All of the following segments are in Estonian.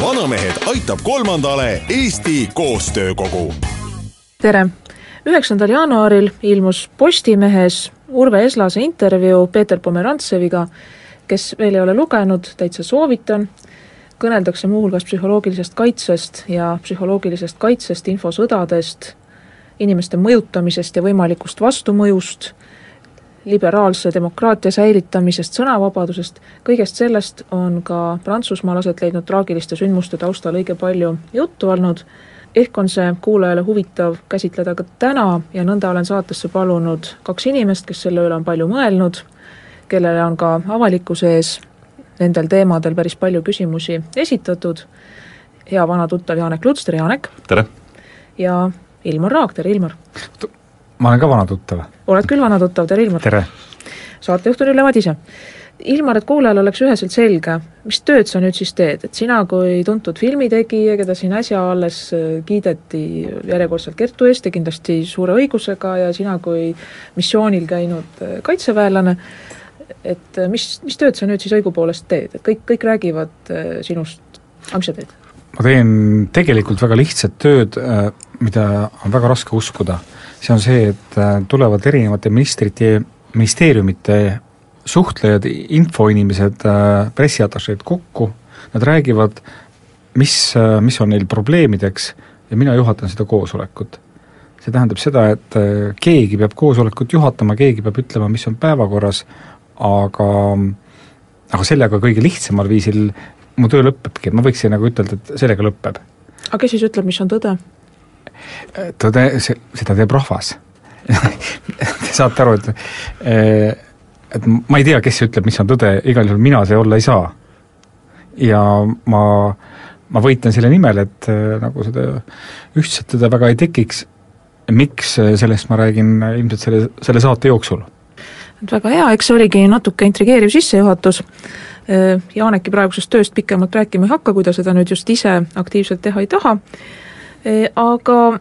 Vanamehed aitab kolmandale Eesti Koostöökogu. tere! üheksandal jaanuaril ilmus Postimehes Urve Eslase intervjuu Peeter Pomerantseviga, kes veel ei ole lugenud, täitsa soovitan, kõneldakse muuhulgas psühholoogilisest kaitsest ja psühholoogilisest kaitsest, infosõdadest, inimeste mõjutamisest ja võimalikust vastumõjust liberaalse demokraatia säilitamisest, sõnavabadusest, kõigest sellest on ka Prantsusmaal aset leidnud traagiliste sündmuste taustal õige palju juttu olnud, ehk on see kuulajale huvitav käsitleda ka täna ja nõnda olen saatesse palunud kaks inimest, kes selle üle on palju mõelnud, kellele on ka avalikkuse ees nendel teemadel päris palju küsimusi esitatud, hea vana tuttav Janek Luts, tere Janek! tere! ja Ilmar Raag, tere Ilmar! Ma olen ka vana tuttav. oled küll vana tuttav, tere Ilmar! tere! saatejuht on Ülle Madise. Ilmar, et kuulajal oleks üheselt selge, mis tööd sa nüüd siis teed, et sina kui tuntud filmitegija, keda siin äsja alles äh, kiideti järjekordselt Kertu eest ja kindlasti suure õigusega ja sina kui missioonil käinud äh, kaitseväelane, et äh, mis, mis tööd sa nüüd siis õigupoolest teed, et kõik, kõik räägivad sinust, aga mis sa teed? ma teen tegelikult väga lihtsat tööd, mida on väga raske uskuda see on see, et äh, tulevad erinevate ministrite, ministeeriumite suhtlejad, infoinimesed, äh, pressiatašeed kokku, nad räägivad, mis, äh, mis on neil probleemideks ja mina juhatan seda koosolekut. see tähendab seda, et keegi peab koosolekut juhatama, keegi peab ütlema, mis on päevakorras, aga aga sellega kõige lihtsamal viisil mu töö lõpebki, ma võiksin nagu ütelda, et sellega lõpeb. aga kes siis ütleb, mis on tõde? Tõde, see, seda teeb rahvas Te saate aru, et eh, et ma ei tea, kes ütleb, mis on tõde, igal juhul mina see olla ei saa. ja ma, ma võitlen selle nimel, et eh, nagu seda ühtset tõde väga ei tekiks, miks, eh, sellest ma räägin ilmselt selle, selle saate jooksul. väga hea, eks see oligi natuke intrigeeriv sissejuhatus, Jaaneki praegusest tööst pikemalt rääkima ei hakka, kui ta seda nüüd just ise aktiivselt teha ei taha, aga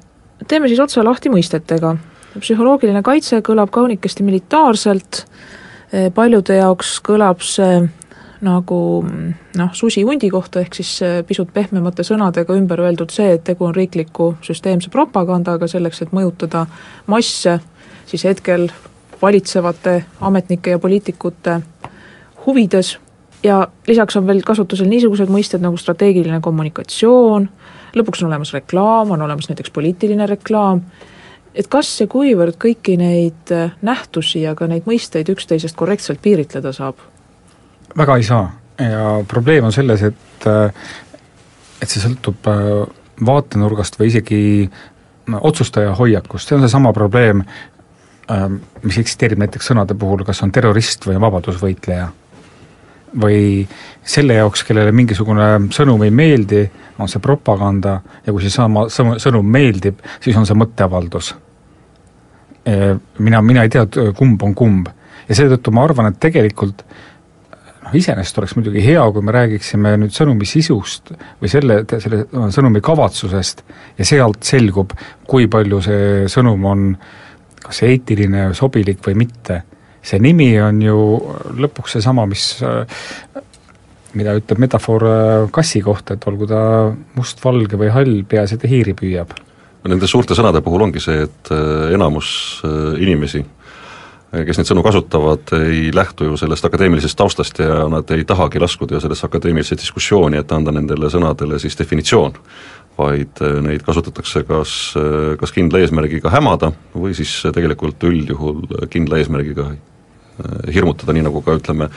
teeme siis otsa lahti mõistetega. psühholoogiline kaitse kõlab kaunikesti militaarselt, paljude jaoks kõlab see nagu noh, susi hundi kohta, ehk siis pisut pehmemate sõnadega ümber öeldud see, et tegu on riikliku süsteemse propagandaga selleks, et mõjutada masse, siis hetkel valitsevate ametnike ja poliitikute huvides ja lisaks on veel kasutusel niisugused mõisted nagu strateegiline kommunikatsioon, lõpuks on olemas reklaam, on olemas näiteks poliitiline reklaam, et kas ja kuivõrd kõiki neid äh, nähtusi ja ka neid mõisteid üksteisest korrektselt piiritleda saab? väga ei saa. Ja probleem on selles, et äh, et see sõltub äh, vaatenurgast või isegi otsustaja hoiakust, see on seesama probleem, mis eksisteerib näiteks sõnade puhul, kas on terrorist või vabadusvõitleja või selle jaoks, kellele mingisugune sõnum ei meeldi, on see propaganda ja kui see sama sõnum meeldib, siis on see mõtteavaldus. mina, mina ei tea, kumb on kumb. ja seetõttu ma arvan, et tegelikult noh, iseenesest oleks muidugi hea, kui me räägiksime nüüd sõnumi sisust või selle, selle sõnumi kavatsusest ja sealt selgub, kui palju see sõnum on kas eetiline, sobilik või mitte see nimi on ju lõpuks seesama, mis mida ütleb metafoor äh, kassi kohta, et olgu ta mustvalge või hall, peaasi, et ta hiiri püüab. Nende suurte sõnade puhul ongi see, et äh, enamus äh, inimesi, kes neid sõnu kasutavad, ei lähtu ju sellest akadeemilisest taustast ja nad ei tahagi laskuda sellesse akadeemilisse diskussiooni, et anda nendele sõnadele siis definitsioon, vaid neid kasutatakse kas, kas kindla eesmärgiga hämada või siis tegelikult üldjuhul kindla eesmärgiga hirmutada, nii nagu ka ütleme,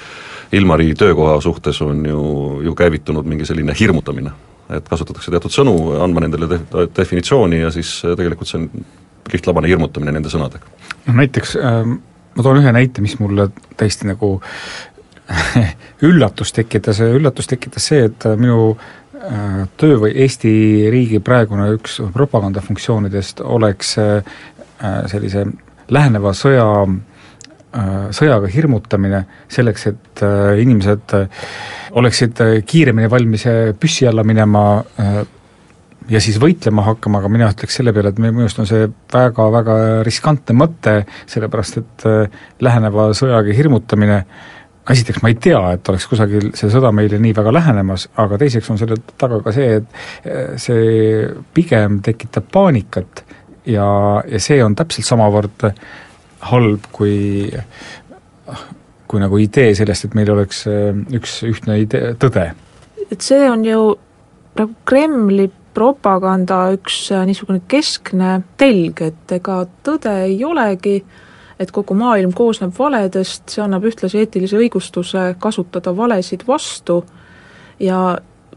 Ilmari töökoha suhtes on ju, ju käivitunud mingi selline hirmutamine. et kasutatakse teatud sõnu, andma nendele de-, definitsiooni ja siis tegelikult see on lihtlabane hirmutamine nende sõnadega. noh näiteks äh, ma toon ühe näite, mis mulle täiesti nagu üllatus tekitas üllatus tekitas see, et minu töö või Eesti riigi praegune üks propagandafunktsioonidest oleks sellise läheneva sõja sõjaga hirmutamine selleks, et inimesed oleksid kiiremini valmis püssi alla minema ja siis võitlema hakkama, aga mina ütleks selle peale, et minu meelest on see väga-väga riskantne mõte, sellepärast et äh, läheneva sõjaga hirmutamine esiteks ma ei tea, et oleks kusagil see sõda meile nii väga lähenemas, aga teiseks on selle taga ka see, et äh, see pigem tekitab paanikat ja, ja see on täpselt samavõrd halb kui kui nagu idee sellest, et meil oleks äh, üks ühtne idee, tõde. et see on ju nagu Kremli propaganda üks äh, niisugune keskne telg, et ega tõde ei olegi, et kogu maailm koosneb valedest, see annab ühtlasi eetilise õigustuse kasutada valesid vastu. Ja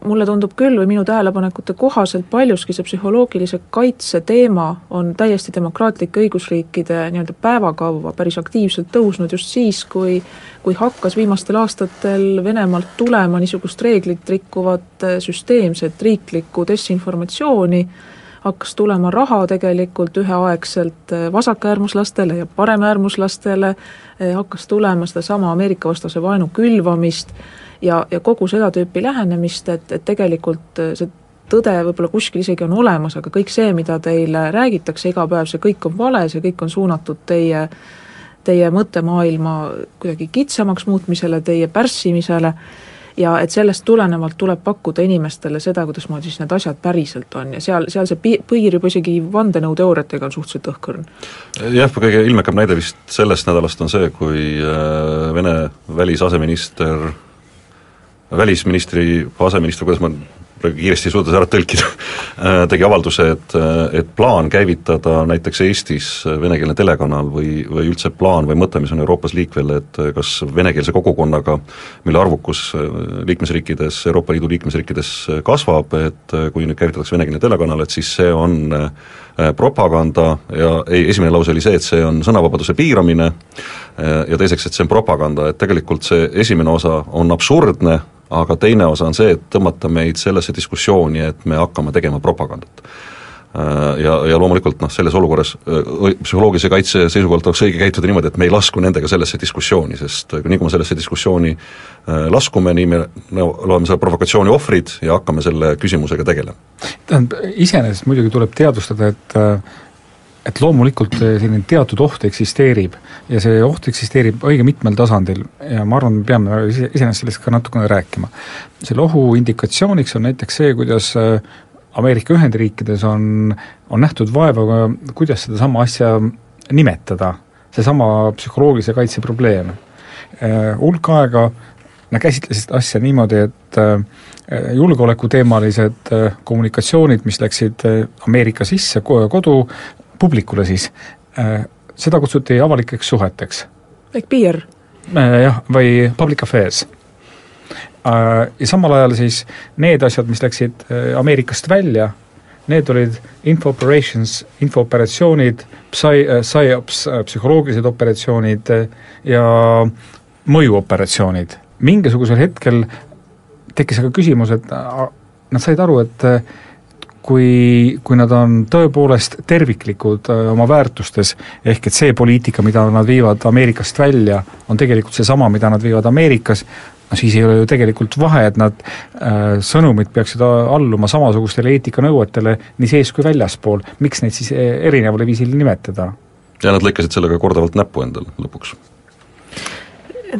mulle tundub küll või minu tähelepanekute kohaselt paljuski see psühholoogilise kaitse teema on täiesti demokraatlike õigusriikide nii-öelda päevakavva päris aktiivselt tõusnud just siis, kui kui hakkas viimastel aastatel Venemaalt tulema niisugust reeglit rikkuvat süsteemset riiklikku desinformatsiooni, hakkas tulema raha tegelikult üheaegselt vasakäärmuslastele ja paremäärmuslastele, hakkas tulema sedasama Ameerika-vastase vaenu külvamist, ja, ja kogu seda tüüpi lähenemist, et, et tegelikult see tõde võib-olla kuskil isegi on olemas, aga kõik see, mida teile räägitakse iga päev, see kõik on vale, see kõik on suunatud teie teie mõttemaailma kuidagi kitsamaks muutmisele, teie pärssimisele, ja et sellest tulenevalt tuleb pakkuda inimestele seda, kuidasmoodi siis need asjad päriselt on ja seal, seal see pi-, piir juba isegi vandenõuteooriatega on suhteliselt õhkõrn. jah, kõige ilmekam näide vist sellest nädalast on see, kui äh, Vene välisaseminister välisministri, aseministri, kuidas ma praegu kiiresti ei suuda seda ära tõlkida. Äh, tegi avalduse, et, äh, et plaan käivitada näiteks Eestis venekeelne telekanal või, või üldse plaan või mõte, mis on Euroopas liikvel, et kas venekeelse kogukonnaga, mille arvukus äh, liikmesriikides, Euroopa Liidu liikmesriikides kasvab, et kui nüüd käivitatakse venekeelne telekanal, et siis see on propaganda ja ei, esimene lause oli see, et see on sõnavabaduse piiramine ja teiseks, et see on propaganda, et tegelikult see esimene osa on absurdne, aga teine osa on see, et tõmmata meid sellesse diskussiooni, et me hakkame tegema propagandat. Äh, ja, ja loomulikult noh, selles olukorras äh, psühholoogilise kaitse seisukohalt oleks õige käituda niimoodi, et me ei lasku nendega sellesse diskussiooni, sest nii kui me sellesse diskussiooni äh, laskume, nii me no, loeme selle provokatsiooni ohvrid ja hakkame selle küsimusega tegelema. tähendab, iseenesest muidugi tuleb teadvustada, et et loomulikult selline teatud oht eksisteerib ja see oht eksisteerib õige mitmel tasandil ja ma arvan, me peame iseenesest sellest ka natukene rääkima. selle ohu indikatsiooniks on näiteks see, kuidas äh, Ameerika Ühendriikides on, on nähtud vaeva, kuidas sedasama asja nimetada, seesama psühholoogilise kaitse probleem. Äh, hulk aega nad käsitlesid asja niimoodi, et julgeolekuteemalised kommunikatsioonid, mis läksid Ameerika sisse kodu, publikule siis, äh, seda kutsuti avalikeks suheteks. ehk PR? Äh, jah, või public affairs. Äh, ja samal ajal siis need asjad, mis läksid Ameerikast välja, need olid info operations, infooperatsioonid, psi-, psyops, psühholoogilised operatsioonid ja mõjuoperatsioonid. mingisugusel hetkel tekkis aga küsimus, et nad said aru, et kui, kui nad on tõepoolest terviklikud äh, oma väärtustes, ehk et see poliitika, mida nad viivad Ameerikast välja, on tegelikult seesama, mida nad viivad Ameerikas, no siis ei ole ju tegelikult vahe, et nad äh, sõnumid peaksid alluma samasugustele eetikanõuetele nii sees kui väljaspool, miks neid siis e-, erineval viisil nimetada? ja nad lõikasid sellega korduvalt näppu endale lõpuks.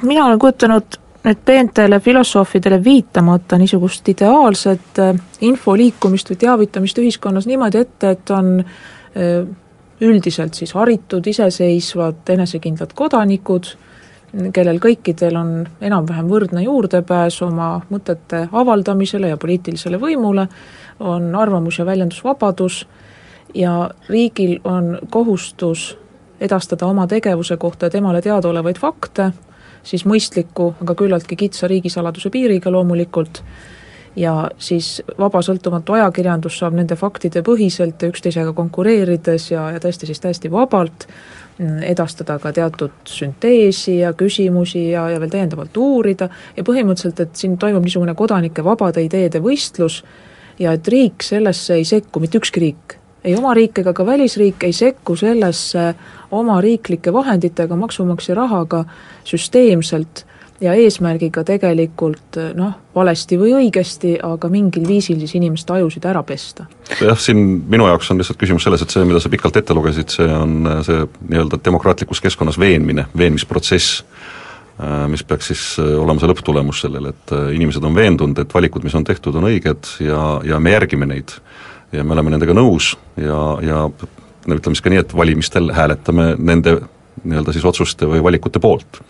mina olen kujutanud nüüd peentele filosoofidele viitamata niisugust ideaalset äh, info liikumist või teavitamist ühiskonnas niimoodi ette, et on äh, üldiselt siis haritud, iseseisvad, enesekindlad kodanikud, kellel kõikidel on enam-vähem võrdne juurdepääs oma mõtete avaldamisele ja poliitilisele võimule, on arvamus- ja väljendusvabadus ja riigil on kohustus edastada oma tegevuse kohta temale teadaolevaid fakte siis mõistliku, aga küllaltki kitsa riigisaladuse piiriga loomulikult, ja siis vaba sõltumatu ajakirjandus saab nende faktide põhiselt ja üksteisega konkureerides ja, ja tõesti siis täiesti vabalt edastada ka teatud sünteesi ja küsimusi ja, ja veel täiendavalt uurida. Ja põhimõtteliselt, et siin toimub niisugune kodanike vabade ideede võistlus ja et riik sellesse ei sekku, mitte ükski riik, ei oma riik ega ka välisriik ei sekku sellesse oma riiklike vahenditega, maksumaksja rahaga süsteemselt ja eesmärgiga tegelikult noh, valesti või õigesti, aga mingil viisil siis inimeste ajusid ära pesta. jah, siin minu jaoks on lihtsalt küsimus selles, et see, mida sa pikalt ette lugesid, see on see nii-öelda demokraatlikus keskkonnas veenmine, veenmisprotsess, äh, mis peaks siis äh, olema see lõpptulemus sellele, et äh, inimesed on veendunud, et valikud, mis on tehtud, on õiged ja, ja me järgime neid. Ja me oleme nendega nõus ja, ja no ütleme siis ka nii, et valimistel hääletame nende nii-öelda siis otsuste või valikute poolt.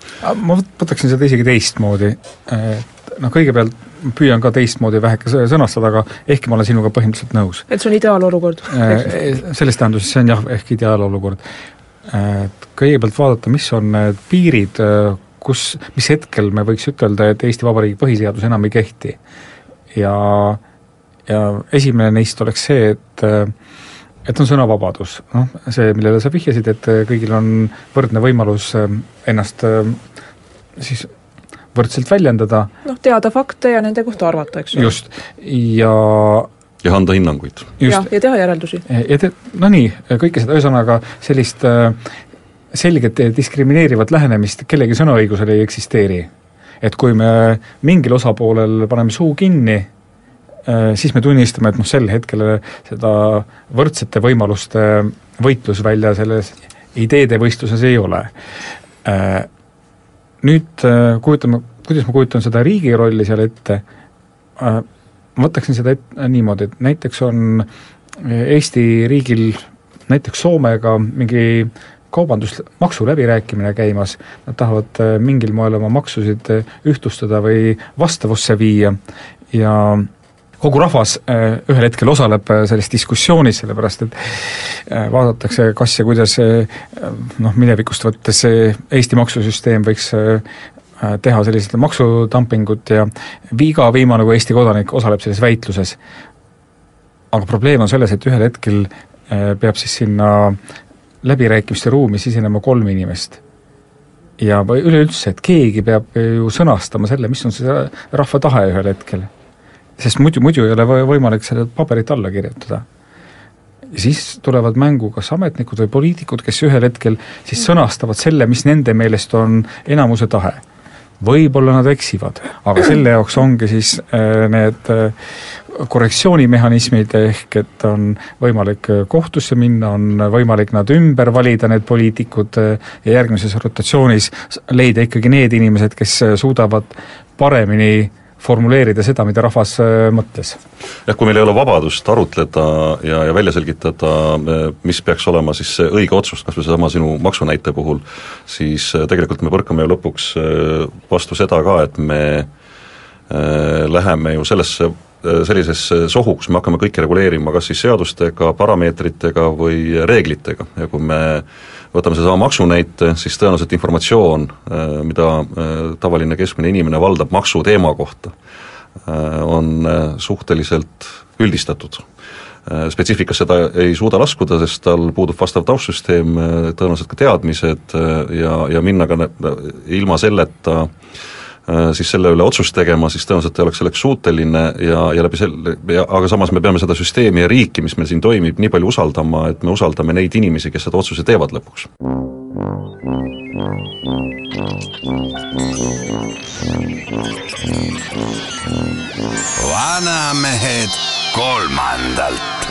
ma võtaksin seda isegi teistmoodi, et noh, kõigepealt püüan ka teistmoodi väheke sõnastada, aga ehkki ma olen sinuga põhimõtteliselt nõus. et see on ideaalolukord? Selles tähenduses see on jah, ehk ideaalolukord. et kõigepealt vaadata, mis on need piirid, kus, mis hetkel me võiks ütelda, et Eesti Vabariigi põhiseadus enam ei kehti. ja, ja esimene neist oleks see, et et on sõnavabadus, noh, see, millele sa vihjasid, et kõigil on võrdne võimalus ähm, ennast siis võrdselt väljendada. noh, teada fakte ja nende kohta arvata, eks ole. just, ja ja anda hinnanguid. ja, ja teha järeldusi. ja te-, no nii, kõike seda, ühesõnaga sellist äh, selget diskrimineerivat lähenemist kellegi sõnaõigusel ei eksisteeri. et kui me mingil osapoolel paneme suu kinni, Äh, siis me tunnistame, et noh, sel hetkel seda võrdsete võimaluste võitlusvälja selles ideede võistluses ei ole. Äh, nüüd äh, kujutame, kuidas ma kujutan seda riigi rolli seal ette, ma võtaksin seda et, niimoodi, et näiteks on Eesti riigil näiteks Soomega mingi kaubandus, maksuläbirääkimine käimas, nad tahavad mingil moel oma maksusid ühtlustada või vastavusse viia. Ja kogu rahvas äh, ühel hetkel osaleb äh, selles diskussioonis, sellepärast et äh, vaadatakse, kas ja kuidas noh, minevikust võttes Eesti maksusüsteem võiks teha sellised maksudumpingut ja iga viimane kui Eesti kodanik osaleb selles väitluses. aga probleem on selles, et ühel hetkel peab siis sinna läbirääkimiste ruumi sisenema kolm inimest ja üleüldse, et keegi peab ju sõnastama selle, mis on see rahva tahe ühel hetkel sest muidu, muidu ei ole võimalik sellele paberit alla kirjutada. ja siis tulevad mängu kas ametnikud või poliitikud, kes ühel hetkel siis sõnastavad selle, mis nende meelest on enamuse tahe. võib-olla nad eksivad, aga selle jaoks ongi siis äh, need äh, korrektsioonimehhanismid, ehk et on võimalik äh, kohtusse minna, on võimalik nad ümber valida, need poliitikud, ja järgmises rotatsioonis leida ikkagi need inimesed, kes suudavad paremini äh, formuleerida seda, mida rahvas äh, mõtles. jah, kui meil ei ole vabadust arutleda ja, ja välja selgitada, äh, mis peaks olema siis see õige otsus, kas või seesama sinu maksunäite puhul, siis äh, tegelikult me põrkame ju lõpuks vastu seda ka, et me läheme ju sellesse sellisesse sohu, kus me hakkame kõike reguleerima kas siis seadustega, parameetritega või reeglitega ja kui me võtame sedasama maksunäite, siis tõenäoliselt informatsioon, äh, mida äh, tavaline keskmine inimene valdab maksuteema kohta, äh, on suhteliselt üldistatud. Spetsiifikas seda ei suuda laskuda, sest tal puudub vastav taustsüsteem, tõenäoliselt ka teadmised ja, ja minna ka ilma selleta äh, siis selle üle otsust tegema, siis tõenäoliselt ei oleks selleks suuteline ja, ja läbi selle, aga samas me peame seda süsteemi ja riiki, mis meil siin toimib, nii palju usaldama, et me usaldame neid inimesi, kes seda otsuse teevad lõpuks. vanamehed kolmandalt.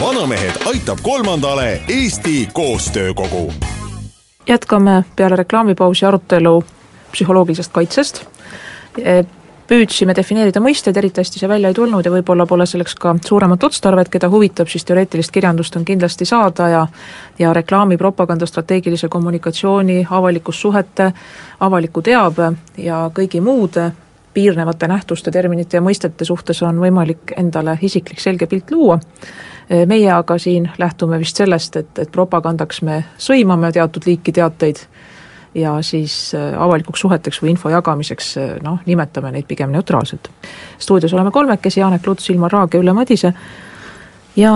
vanamehed aitab kolmandale Eesti Koostöökogu. jätkame peale reklaamipausi arutelu psühholoogilisest kaitsest, e, püüdsime defineerida mõisteid, eriti hästi see välja ei tulnud ja võib-olla pole selleks ka suuremat otstarvet, keda huvitab, siis teoreetilist kirjandust on kindlasti saada ja ja reklaami, propaganda, strateegilise kommunikatsiooni, avalikussuhete, avaliku teabe ja kõigi muude piirnevate nähtuste, terminite ja mõistete suhtes on võimalik endale isiklik selge pilt luua. E, meie aga siin lähtume vist sellest, et, et propagandaks me sõimame teatud liiki teateid ja siis äh, avalikuks suheteks või info jagamiseks äh, noh, nimetame neid pigem neutraalselt. stuudios oleme kolmekesi, Janek Luts, Ilmar Raag ja Ülle Madise. Ja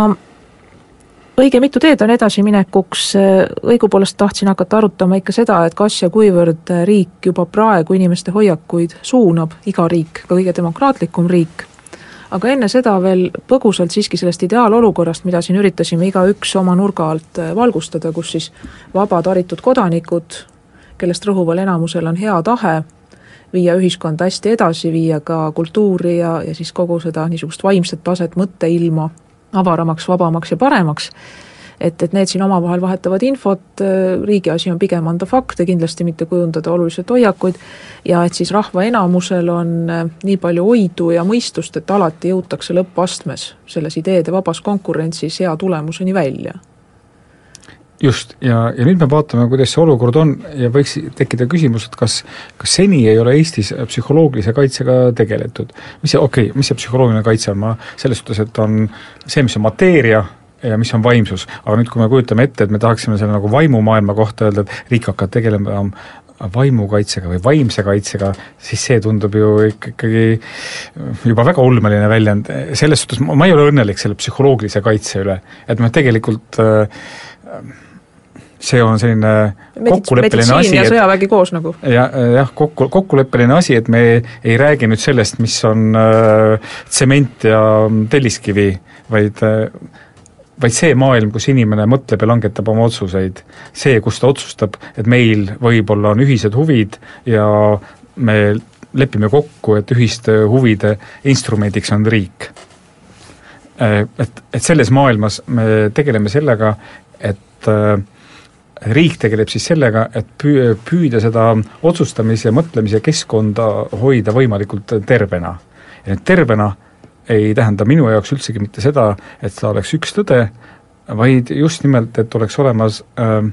õige mitu teed on edasiminekuks, õigupoolest tahtsin hakata arutama ikka seda, et kas ja kuivõrd riik juba praegu inimeste hoiakuid suunab, iga riik, ka kõige demokraatlikum riik, aga enne seda veel põgusalt siiski sellest ideaalolukorrast, mida siin üritasime igaüks oma nurga alt valgustada, kus siis vabad haritud kodanikud, kellest rõhuval enamusel on hea tahe, viia ühiskonda hästi edasi, viia ka kultuuri ja, ja siis kogu seda niisugust vaimset taset, mõtteilma avaramaks, vabamaks ja paremaks, et, et need siin omavahel vahetavad infot, riigi asi on pigem anda fakte, kindlasti mitte kujundada oluliselt hoiakuid, ja et siis rahva enamusel on äh, nii palju oidu ja mõistust, et alati jõutakse lõppastmes selles ideede vabas konkurentsis hea tulemuseni välja just, ja, ja nüüd me vaatame, kuidas see olukord on ja võiks tekkida küsimus, et kas, kas seni ei ole Eestis psühholoogilise kaitsega tegeletud. mis see, okei okay,, mis see psühholoogiline kaitse on, ma selles suhtes, et on see, mis on mateeria, ja mis on vaimsus, aga nüüd, kui me kujutame ette, et me tahaksime selle nagu vaimumaailma kohta öelda, et riik hakkab tegelema vaimukaitsega või vaimse kaitsega, siis see tundub ju ikkagi juba väga ulmeline väljend, selles suhtes ma ei ole õnnelik selle psühholoogilise kaitse üle, et me tegelikult äh, see on selline kokkuleppeline asi, et sõjavägi koos nagu? ja, jah, kokku, kokkuleppeline asi, et me ei räägi nüüd sellest, mis on äh, tsement ja telliskivi, vaid äh, vaid see maailm, kus inimene mõtleb ja langetab oma otsuseid, see, kus ta otsustab, et meil võib-olla on ühised huvid ja me lepime kokku, et ühiste huvide instrumendiks on riik. Et, et selles maailmas me tegeleme sellega, et äh, riik tegeleb siis sellega, et püü-, püüda seda otsustamise mõtlemise keskkonda hoida võimalikult tervena. ja nüüd tervena ei tähenda minu jaoks üldsegi mitte seda, et ta oleks üks tõde, vaid just nimelt, et oleks olemas ähm,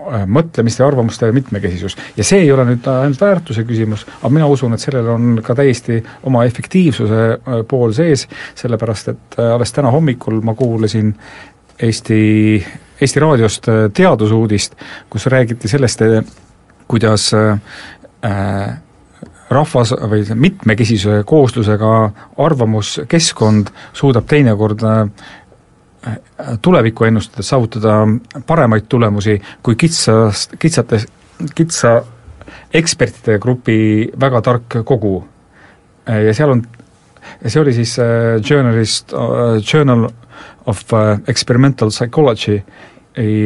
äh, mõtlemiste ja arvamuste mitmekesisus. ja see ei ole nüüd ainult väärtuse küsimus, aga mina usun, et sellel on ka täiesti oma efektiivsuse äh, pool sees, sellepärast et äh, alles täna hommikul ma kuulasin Eesti Eesti Raadiost äh, teadusuudist, kus räägiti sellest, äh, kuidas äh, rahvas või mitmekesisuse kooslusega arvamuskeskkond suudab teinekord tulevikku ennustades saavutada paremaid tulemusi kui kitsast, kitsates, kitsa ekspertide grupi väga tark kogu. ja seal on, see oli siis journalist, Journal of uh, Experimental Psychology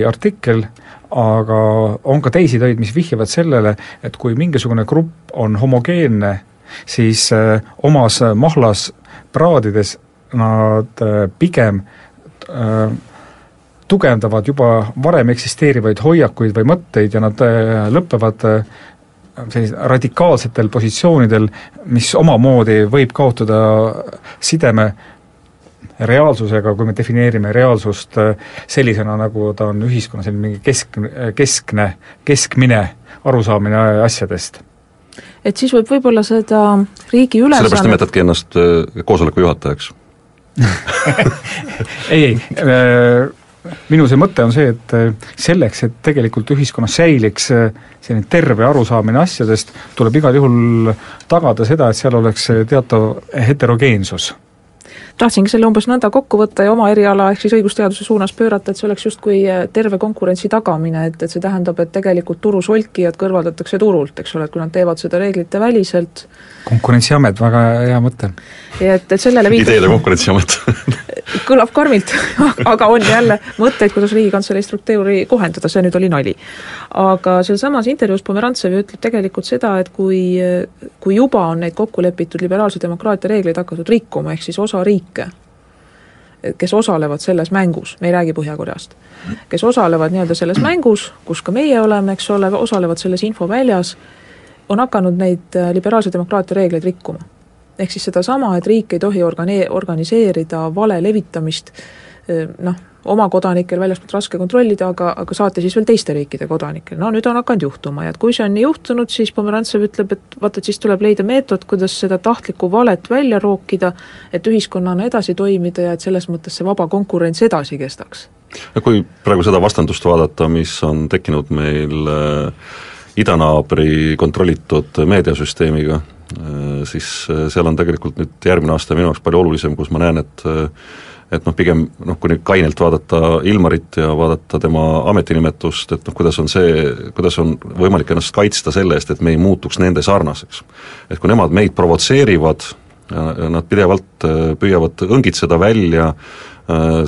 artikkel, aga on ka teisi töid, mis vihjavad sellele, et kui mingisugune grupp on homogeenne, siis äh, omas mahlas praadides nad äh, pigem äh, tugevdavad juba varem eksisteerivaid hoiakuid või mõtteid ja nad äh, lõpevad sellisel radikaalsetel positsioonidel, mis omamoodi võib kaotada sideme reaalsusega, kui me defineerime reaalsust äh, sellisena, nagu ta on ühiskonna selline mingi kesk, keskne, keskmine arusaamine asjadest. Et siis võib võib-olla seda riigi ülesannet sellepärast nimetadki ennast äh, koosoleku juhatajaks. Ei, ei äh, minu see mõte on see, et selleks, et tegelikult ühiskonnas säiliks selline terve arusaamine asjadest, tuleb igal juhul tagada seda, et seal oleks teatav heterogeensus tahtsingi selle umbes nõnda kokku võtta ja oma eriala ehk siis õigusteaduse suunas pöörata, et see oleks justkui äh, terve konkurentsi tagamine, et, et see tähendab, et tegelikult turu solkijad kõrvaldatakse turult, eks ole, et kui nad teevad seda reeglite väliselt, konkurentsiamet, väga hea mõte. ja et, et sellele viitab ideede konkurentsiamet kõlab karmilt aga on jälle mõtteid, kuidas Riigikantselei struktuuri kohendada, see nüüd oli nali. aga sealsamas intervjuus Pomerantsev ütleb tegelikult seda, et kui, kui juba on neid kokku lepitud liberaalse demokraatia reegleid hakatud rikkuma, ehk siis osa riike, kes osalevad selles mängus, me ei räägi Põhja-Koreast, kes osalevad nii-öelda selles mängus, kus ka meie oleme, eks ole, osalevad selles infoväljas, on hakanud neid liberaalse demokraatia reegleid rikkuma. Ehk siis sedasama, et riik ei tohi organi-, organiseerida vale levitamist noh, oma kodanikel väljaspoolt raske kontrollida, aga, aga saati siis veel teiste riikide kodanikel, no nüüd on hakanud juhtuma ja et kui see on nii juhtunud, siis Pomerantsev ütleb, et vaata, et siis tuleb leida meetod, kuidas seda tahtlikku valet välja rookida, et ühiskonnana edasi toimida ja et selles mõttes see vaba konkurents edasi kestaks. no kui praegu seda vastandust vaadata, mis on tekkinud meil äh, idanaabri kontrollitud meediasüsteemiga, Äh, siis äh, seal on tegelikult nüüd järgmine aasta minu jaoks palju olulisem, kus ma näen, et et noh, pigem noh, kui nüüd kainelt vaadata Ilmarit ja vaadata tema ametinimetust, et noh, kuidas on see, kuidas on võimalik ennast kaitsta selle eest, et me ei muutuks nende sarnaseks. et kui nemad meid provotseerivad, nad pidevalt äh, püüavad õngitseda välja äh,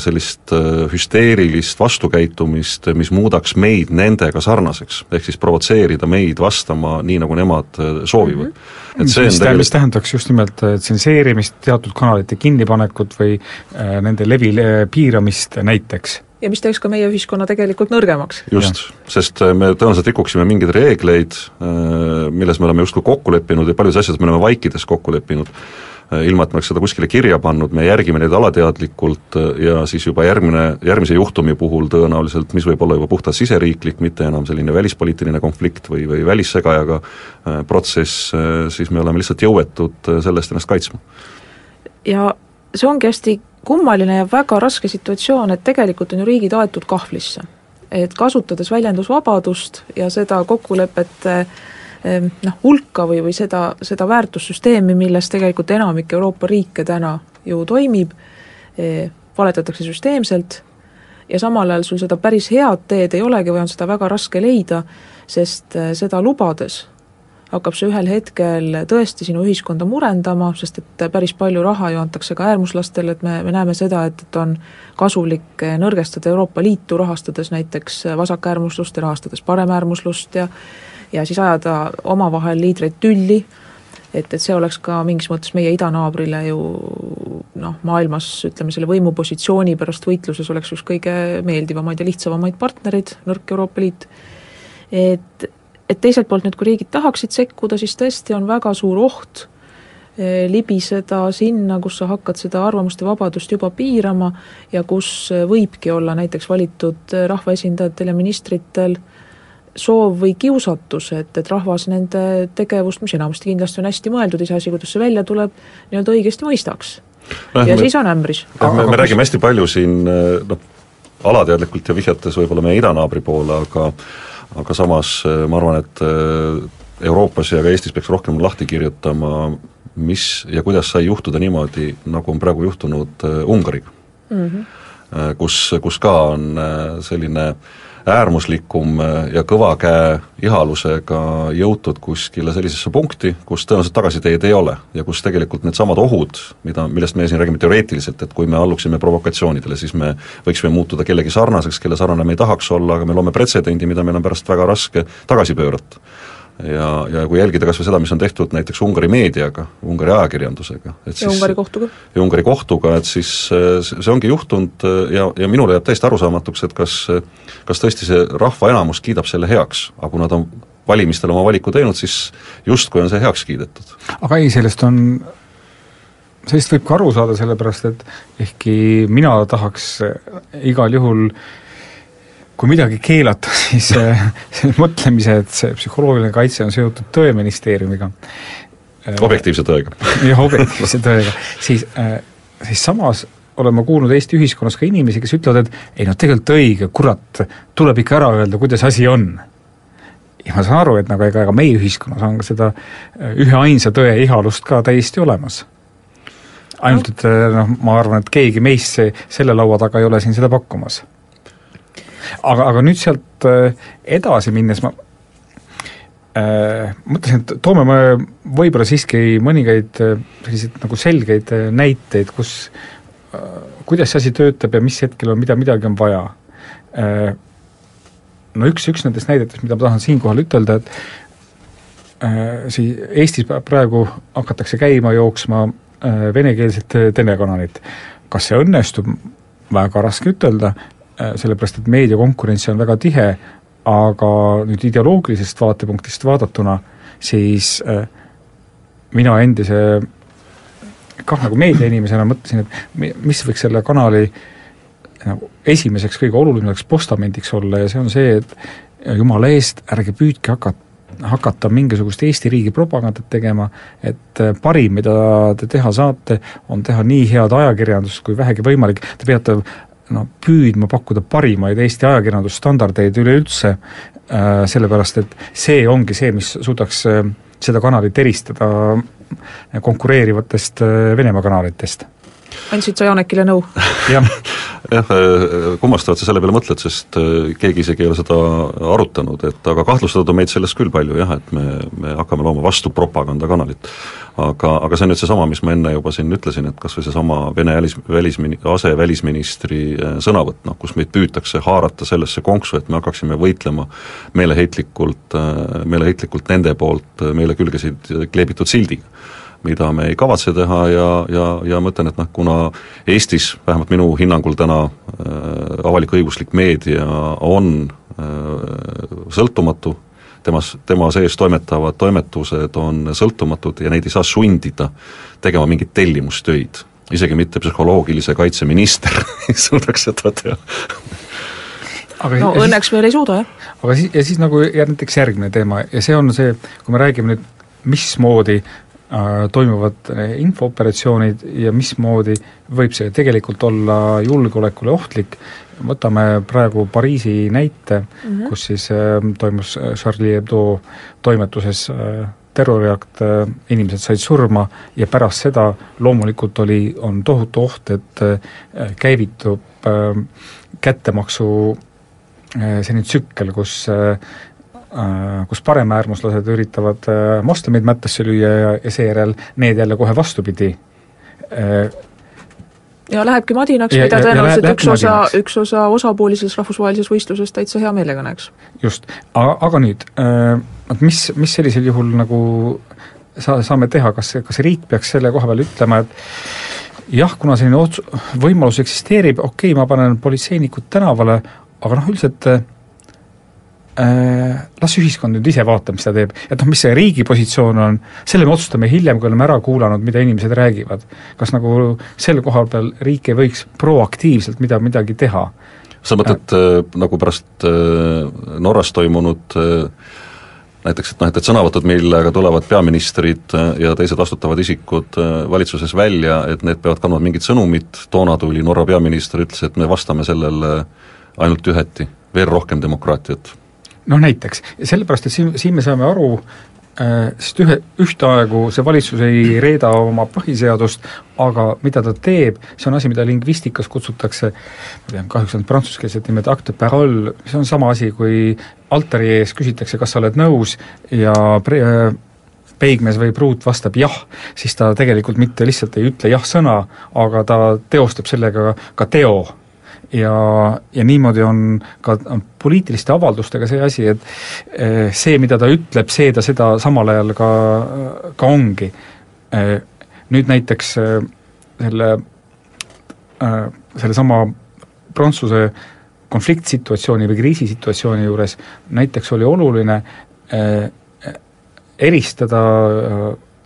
sellist äh, hüsteerilist vastukäitumist, mis muudaks meid nendega sarnaseks, ehk siis provotseerida meid vastama nii, nagu nemad soovivad mm. -hmm et see mis, on tegelikult mis tähendaks just nimelt tsenseerimist, teatud kanalite kinnipanekut või äh, nende levi piiramist näiteks ja mis teeks ka meie ühiskonna tegelikult nõrgemaks. just, sest me tõenäoliselt rikuksime mingeid reegleid, milles me oleme justkui kokku leppinud ja paljudes asjades me oleme vaikides kokku leppinud Äh, ilma et me oleks seda kuskile kirja pannud, me järgime neid alateadlikult äh, ja siis juba järgmine, järgmise juhtumi puhul tõenäoliselt, mis võib olla juba puhtalt siseriiklik, mitte enam selline välispoliitiline konflikt või, või välissegajaga äh, protsess, siis me oleme lihtsalt jõuetud selle eest ennast kaitsma. ja see ongi hästi kummaline ja väga raske situatsioon, et tegelikult on ju riigid aetud kahvlisse. et kasutades väljendusvabadust ja seda kokkulepet äh, noh, hulka või, või seda, seda väärtussüsteemi, milles tegelikult enamik Euroopa riike täna ju toimib, eh, valetatakse süsteemselt ja samal ajal sul seda päris head teed ei olegi või on seda väga raske leida, sest eh, seda lubades hakkab see ühel hetkel tõesti sinu ühiskonda murendama, sest et päris palju raha ju antakse ka äärmuslastele, et me, me näeme seda, et, et on kasulik eh, nõrgestada Euroopa Liitu, rahastades näiteks vasakäärmuslust ja rahastades paremäärmuslust ja ja siis ajada omavahel liidreid tülli, et, et see oleks ka mingis mõttes meie idanaabrile ju noh, maailmas ütleme, selle võimupositsiooni pärast võitluses oleks üks kõige meeldivamaid ja lihtsavamaid partnereid, nõrk Euroopa Liit, et, et teiselt poolt nüüd, kui riigid tahaksid sekkuda, siis tõesti on väga suur oht eh, libiseda sinna, kus sa hakkad seda arvamuste vabadust juba piirama ja kus võibki olla näiteks valitud rahvaesindajatel ja ministritel soov või kiusatus, et, et rahvas nende tegevust, mis enamasti kindlasti on hästi mõeldud, iseasi, kuidas see välja tuleb, nii-öelda õigesti mõistaks no,. ja me, siis on ämbris. me, me räägime hästi palju siin noh, alateadlikult ja vihjates võib-olla meie idanaabri poole, aga aga samas ma arvan, et Euroopas ja ka Eestis peaks rohkem lahti kirjutama, mis ja kuidas sai juhtuda niimoodi, nagu on praegu juhtunud Ungariga mm. -hmm. Kus, kus ka on selline äh, äärmuslikum äh, ja kõva käe ihalusega jõutud kuskile sellisesse punkti, kus tõenäoliselt tagasiteed ei ole ja kus tegelikult needsamad ohud, mida, millest meie siin räägime teoreetiliselt, et kui me alluksime provokatsioonidele, siis me võiksime muutuda kellegi sarnaseks, kelle sarnane me ei tahaks olla, aga me loome pretsedendi, mida meil on pärast väga raske tagasi pöörata ja, ja kui jälgida kas või seda, mis on tehtud näiteks Ungari meediaga, Ungari ajakirjandusega, et siis ja Ungari kohtuga. ja Ungari kohtuga, et siis see ongi juhtunud ja, ja minule jääb täiesti arusaamatuks, et kas kas tõesti see rahva enamus kiidab selle heaks, aga kui nad on valimistel oma valiku teinud, siis justkui on see heaks kiidetud. aga ei, sellest on sellest võib ka aru saada, sellepärast et ehkki mina tahaks igal juhul äh, kui midagi keelata, siis see mõtlemise, et see psühholoogiline kaitse on seotud Tõeministeeriumiga. objektiivse tõega. jah, objektiivse tõega, siis, äh, siis samas olen ma kuulnud Eesti ühiskonnas ka inimesi, kes ütlevad, et ei noh, tegelikult õige, kurat, tuleb ikka ära öelda, kuidas asi on. ja ma saan aru, et nagu ega, ega meie ühiskonnas on ka seda äh, üheainsa tõe ihalust ka täiesti olemas. ainult, et äh, noh, ma arvan, et keegi meist see, selle laua taga ei ole siin seda pakkumas aga, aga nüüd sealt äh, edasi minnes ma äh, mõtlesin, et toome me võib-olla siiski mõningaid äh, selliseid nagu selgeid äh, näiteid, kus äh,, kuidas see asi töötab ja mis hetkel on, mida midagi on vaja äh,. No üks, üks nendest näidetest, mida ma tahan siinkohal ütelda, et sii-, Eestis praegu hakatakse käima, jooksma venekeelset telekanalid. kas see õnnestub, väga raske ütelda, sellepärast et meediakonkurents on väga tihe, aga nüüd ideoloogilisest vaatepunktist vaadatuna, siis äh, mina endise kah nagu meediainimesena mõtlesin, et mis võiks selle kanali nagu esimeseks kõige olulisemaks postamendiks olla ja see on see, et jumala eest, ärge püüdke hakata hakata mingisugust Eesti riigi propagandat tegema, et äh, parim, mida te teha saate, on teha nii head ajakirjandust kui vähegi võimalik, te peate no püüdma pakkuda parimaid Eesti ajakirjandusstandardeid üleüldse, äh, sellepärast et see ongi see, mis suudaks äh, seda kanalit eristada konkureerivatest äh, Venemaa kanalitest andsid sa Janekile nõu? jah, jah, kummastav, et sa selle peale mõtled, sest äh, keegi isegi ei ole seda arutanud, et aga kahtlustada on meid selles küll palju jah, et me, me hakkame looma vastu propagandakanalit. aga, aga see on nüüd seesama, mis ma enne juba siin ütlesin, et kas või seesama Vene välis, välismini-, asevälisministri äh, sõnavõtt, noh kus meid püütakse haarata sellesse konksu, et me hakkaksime võitlema meeleheitlikult, äh, meeleheitlikult nende poolt meile külgesid kleebitud sildiga mida me ei kavatse teha ja, ja, ja ma ütlen, et noh, kuna Eestis, vähemalt minu hinnangul täna äh, avalik-õiguslik meedia on äh, sõltumatu, temas, tema sees toimetavad toimetused on sõltumatud ja neid ei saa sundida tegema mingeid tellimustöid. isegi mitte psühholoogilise kaitse minister ei suudaks seda teha aga no siis, õnneks veel ei suuda, jah. aga siis, ja siis nagu näiteks järgmine teema ja see on see, kui me räägime nüüd mismoodi toimuvad äh, infooperatsioonid ja mismoodi võib see tegelikult olla julgeolekule ohtlik, võtame praegu Pariisi näite mm, -hmm. kus siis äh, toimus Charlie Hebdo toimetuses terroriakt, inimesed said surma ja pärast seda loomulikult oli, on tohutu oht, et käivitub kättemaksu selline tsükkel, kus Äh, kus paremäärmuslased üritavad äh, moslemeid mättasse lüüa ja, ja seejärel need jälle kohe vastupidi. Äh, ja lähebki madinaks, mida tõenäoliselt üks osa, üks osa osapooli selles rahvusvahelises võistluses täitsa hea meelega näeks. just, aga, aga nüüd, et mis, mis sellisel juhul nagu sa-, saame teha, kas, kas riik peaks selle koha peal ütlema, et jah, kuna selline ots-, võimalus eksisteerib, okei okay,, ma panen politseinikud tänavale, aga noh, üldiselt äh, las ühiskond nüüd ise vaatab, mis ta teeb. et noh, mis see riigi positsioon on, selle me otsustame hiljem, kui oleme ära kuulanud, mida inimesed räägivad. kas nagu selle koha peal riik ei võiks proaktiivselt mida, midagi teha? sa mõtled äh, nagu pärast äh, Norras toimunud äh, näiteks, et noh, et, et sõnavõtud, millega tulevad peaministrid äh, ja teised vastutavad isikud äh, valitsuses välja, et need peavad kandma mingit sõnumit, toona tuli Norra peaminister, ütles, et me vastame sellele ainult üheti, veel rohkem demokraatiat noh näiteks, sellepärast et siin, siin me saame aru, äh, sest ühe, ühtaegu see valitsus ei reeda oma põhiseadust, aga mida ta teeb, see on asi, mida lingvistikas kutsutakse, ma tean kahjuks on prantsuskeelsed nimed, acte parole, see on sama asi, kui altari ees küsitakse, kas sa oled nõus ja pre-, äh, peigmees või pruut vastab jah, siis ta tegelikult mitte lihtsalt ei ütle jah-sõna, aga ta teostab sellega ka teo ja, ja niimoodi on ka poliitiliste avaldustega see asi, et eh, see, mida ta ütleb, see ta seda samal ajal ka, ka ongi. Eh, nüüd näiteks eh, selle, sellesama Prantsuse konfliktsituatsiooni või kriisisituatsiooni juures näiteks oli oluline eristada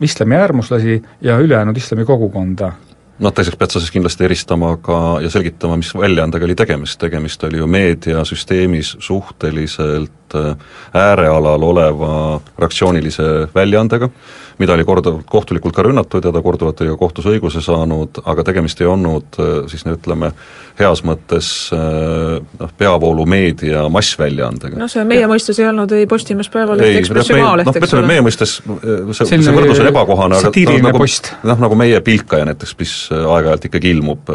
islami äärmuslasi ja ülejäänud islami kogukonda noh, teiseks pead sa siis kindlasti eristama ka ja selgitama, mis väljaandega oli tegemist, tegemist oli ju meediasüsteemis suhteliselt äh, äärealal oleva reaktsioonilise väljaandega, mida oli korduvalt kohtulikult ka rünnatud ja ta korduvalt oli ka kohtus õiguse saanud, aga tegemist ei olnud äh, siis ütleme, heas mõttes äh, noh, peavoolumeedia massväljaandega. noh, see meie ja. mõistes ei olnud ei Postimees, Päevaleht, Ekspress ja Maaleht, noh, ütleme meie mõistes see, see võrdlus on ebakohane, aga noh, nagu, noh, nagu meie Pilkaja näiteks, mis aeg-ajalt ikkagi ilmub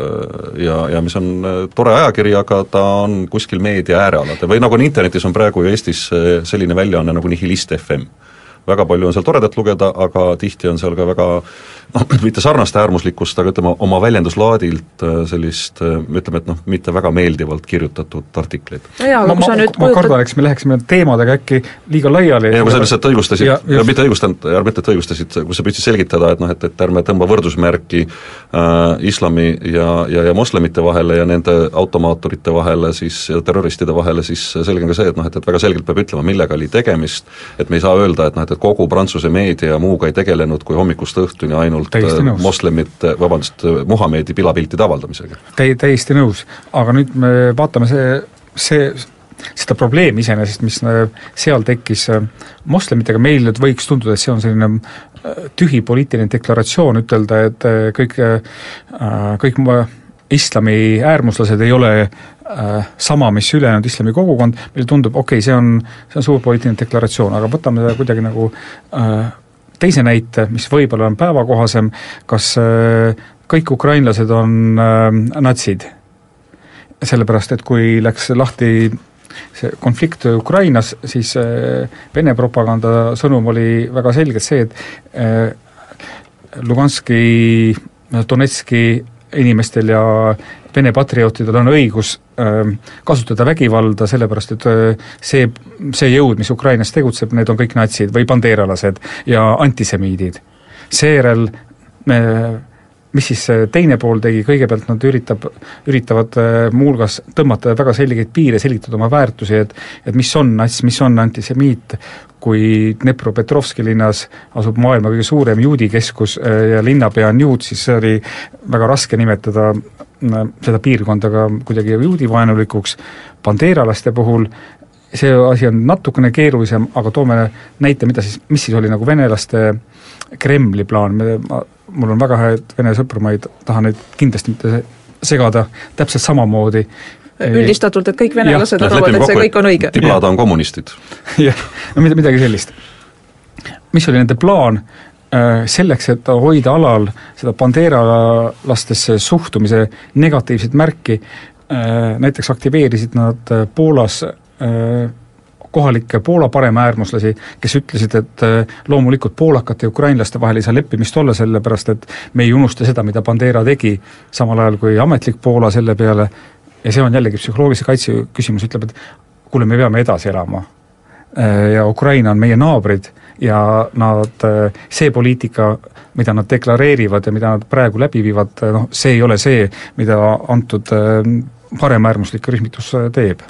ja, ja mis on tore ajakiri, aga ta on kuskil meedia äärealadel või nagu on internetis on praegu ju Eestis selline väljaanne nagu Nihilist FM väga palju on seal toredat lugeda, aga tihti on seal ka väga noh, mitte sarnast äärmuslikkust, aga ütleme, oma väljenduslaadilt äh, sellist äh, ütleme, et noh, mitte väga meeldivalt kirjutatud artikleid. ma, ma, ma kardan, eks me läheksime teemadega äkki liiga laiali. ei, kui sa lihtsalt õigustasid, ja mitte õigustanud, mitte et õigustasid, kui sa püüdsid selgitada, et noh, et, et ärme tõmba võrdusmärki äh, islami ja, ja, ja moslemite vahele ja nende automaatorite vahele siis, ja terroristide vahele, siis selge on ka see, et noh, et, et väga selgelt peab ütlema, millega oli tegemist, et me ei saa öelda, et noh, et, et kogu Prantsuse meedia muuga ei tegelenud kui hommikust õhtuni ainult äh, moslemite, vabandust, Muhamedi pilapiltide avaldamisega. Täi-, täiesti nõus, aga nüüd me vaatame see, see seda probleemi iseenesest, mis äh, seal tekkis äh, moslemitega, meil nüüd võiks tunduda, et see on selline tühi poliitiline deklaratsioon, ütelda, et kõik, kõik islami äärmuslased ei ole sama, mis ülejäänud islami kogukond, meile tundub, okei okay,, see on, see on suur poliitiline deklaratsioon, aga võtame seda kuidagi nagu teise näite, mis võib-olla on päevakohasem, kas äh, kõik ukrainlased on äh, natsid? sellepärast, et kui läks lahti see konflikt Ukrainas, siis äh, Vene propaganda sõnum oli väga selgelt see, et äh, Luganski, Donetski inimestel ja Vene patriootidel on õigus äh, kasutada vägivalda, sellepärast et see, see jõud, mis Ukrainas tegutseb, need on kõik natsid või bandeeralased ja antisemiidid. seejärel me mis siis teine pool tegi, kõigepealt nad üritab, üritavad muuhulgas tõmmata väga selgeid piire, selgitada oma väärtusi, et et mis on nats, mis on antisemiit, kui Dnepropetrovski linnas asub maailma kõige suurem juudi keskus ja linnapea on juut, siis see oli väga raske nimetada seda piirkonda ka kuidagi juudivaenulikuks, bandeeralaste puhul see asi on natukene keerulisem, aga toome näite, mida siis, mis siis oli nagu venelaste Kremli plaan, me, mul on väga häid vene sõpru, ma ei taha neid kindlasti mitte segada, täpselt samamoodi üldistatult, et kõik venelased arvavad, et see kõik on õige. tiblad on kommunistid. jah, no midagi sellist. mis oli nende plaan, selleks, et hoida alal seda bandeeralastesse suhtumise negatiivset märki, näiteks aktiveerisid nad Poolas kohalikke Poola paremäärmuslasi, kes ütlesid, et loomulikult poolakate ja ukrainlaste vahel ei saa leppimist olla, sellepärast et me ei unusta seda, mida Bandera tegi, samal ajal kui ametlik Poola selle peale, ja see on jällegi psühholoogilise kaitse küsimus, ütleb, et kuule, me peame edasi elama. Ja Ukraina on meie naabrid ja nad, see poliitika, mida nad deklareerivad ja mida nad praegu läbi viivad, noh, see ei ole see, mida antud paremäärmuslik rühmitus teeb.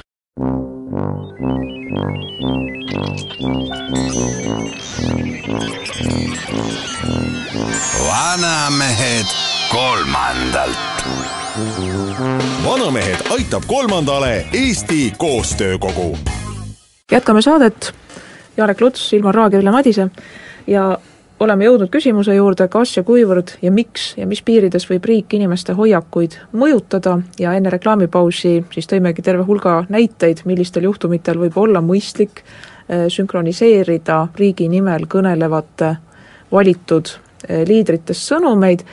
Vanamehed kolmandalt. vanamehed aitab kolmandale Eesti Koostöökogu. jätkame saadet, Jarek Luts, Ilmar Raag ja Ülle Madise ja oleme jõudnud küsimuse juurde, kas ja kuivõrd ja miks ja mis piirides võib riik inimeste hoiakuid mõjutada ja enne reklaamipausi siis tõimegi terve hulga näiteid, millistel juhtumitel võib olla mõistlik sünkroniseerida riigi nimel kõnelevate valitud liidritest sõnumeid,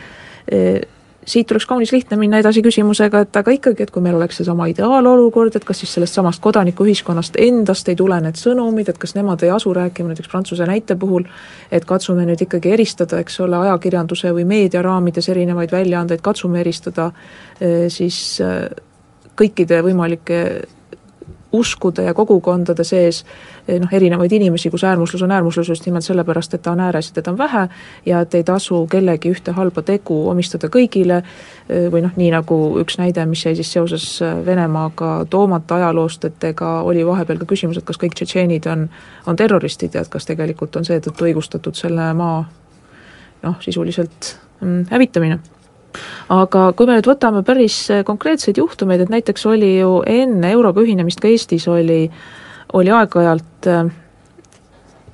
siit oleks kaunis lihtne minna edasi küsimusega, et aga ikkagi, et kui meil oleks seesama ideaalolukord, et kas siis sellest samast kodanikuühiskonnast endast ei tule need sõnumid, et kas nemad ei asu rääkima näiteks Prantsuse näite puhul, et katsume nüüd ikkagi eristada, eks ole, ajakirjanduse või meedia raamides erinevaid väljaandeid, katsume eristada siis kõikide võimalike uskude ja kogukondade sees noh, erinevaid inimesi, kus äärmuslus on äärmuslus just nimelt sellepärast, et ta on ääres ja teda on vähe ja et ei tasu kellegi ühte halba tegu omistada kõigile. Või noh, nii nagu üks näide, mis jäi siis seoses Venemaaga toomata ajaloost, et ega oli vahepeal ka küsimus, et kas kõik tšetšeenid on, on terroristid ja et kas tegelikult on seetõttu õigustatud selle maa noh, sisuliselt mm, hävitamine aga kui me nüüd võtame päris konkreetseid juhtumeid, et näiteks oli ju enne euroga ühinemist ka Eestis oli, oli aeg-ajalt äh,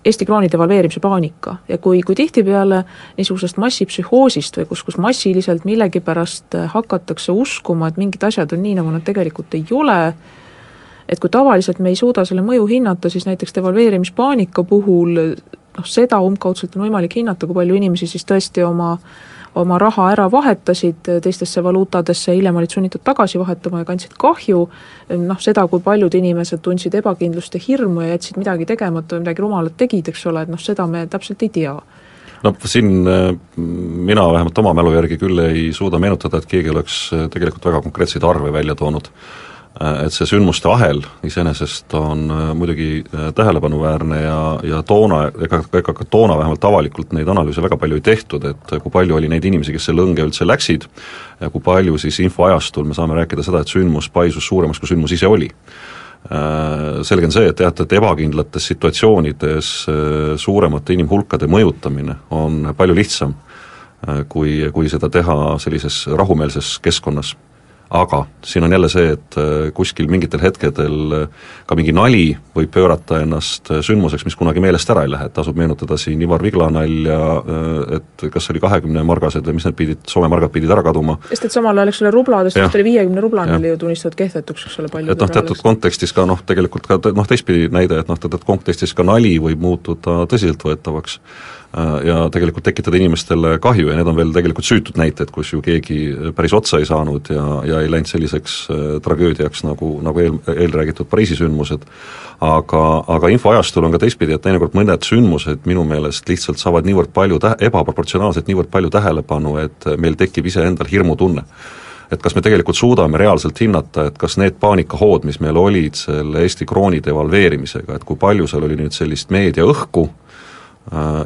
Eesti krooni devalveerimise paanika. Ja kui, kui tihtipeale niisugusest massipsühhoosist või kus, kus massiliselt millegipärast äh, hakatakse uskuma, et mingid asjad on nii, nagu nad tegelikult ei ole, et kui tavaliselt me ei suuda selle mõju hinnata, siis näiteks devalveerimispaanika puhul noh, seda umbkaudselt on võimalik hinnata, kui palju inimesi siis tõesti oma oma raha ära vahetasid teistesse valuutadesse, hiljem olid sunnitud tagasi vahetama ja kandsid kahju, noh seda, kui paljud inimesed tundsid ebakindlust ja hirmu ja jätsid midagi tegemata või midagi rumalat tegid, eks ole, et noh, seda me täpselt ei tea. No siin äh, mina vähemalt oma mälu järgi küll ei suuda meenutada, et keegi oleks äh, tegelikult väga konkreetseid arve välja toonud. Äh, et see sündmuste ahel iseenesest on äh, muidugi äh, tähelepanuväärne ja, ja toona, ega, ega ka toona vähemalt avalikult neid analüüse väga palju ei tehtud, et kui palju oli neid inimesi, kes selle õnge üldse läksid ja kui palju siis infoajastul me saame rääkida seda, et sündmus paisus suuremaks, kui sündmus ise oli. Selge on see, et jah, et ebakindlates situatsioonides suuremate inimhulkade mõjutamine on palju lihtsam, kui, kui seda teha sellises rahumeelses keskkonnas aga siin on jälle see, et äh, kuskil mingitel hetkedel äh, ka mingi nali võib pöörata ennast äh, sündmuseks, mis kunagi meelest ära ei lähe, et tasub meenutada siin Ivar Vigla nalja, et kas see oli kahekümne margased või mis need pidid, Soome margad pidid ära kaduma. sest et samal ajal, eks ole, rubladest vist oli viiekümne rublani oli ju tunnistatud kehtetuks, eks ole, paljudel et noh, teatud kontekstis ka noh, tegelikult ka noh, teistpidi näide, et noh, teatud kontekstis ka nali võib muutuda tõsiseltvõetavaks ja tegelikult tekitada inimestele kahju ja need on veel tegelikult süütud näited, kus ju keegi päris otsa ei saanud ja, ja ei läinud selliseks tragöödiaks, nagu, nagu eel, eelräägitud Pariisi sündmused, aga, aga infoajastul on ka teistpidi, et teinekord mõned sündmused minu meelest lihtsalt saavad niivõrd palju tä-, ebaproportsionaalselt niivõrd palju tähelepanu, et meil tekib iseendal hirmutunne. Et kas me tegelikult suudame reaalselt hinnata, et kas need paanikahood, mis meil olid selle Eesti krooni devalveerimisega, et kui palju seal oli nüüd sellist meediaõhku äh,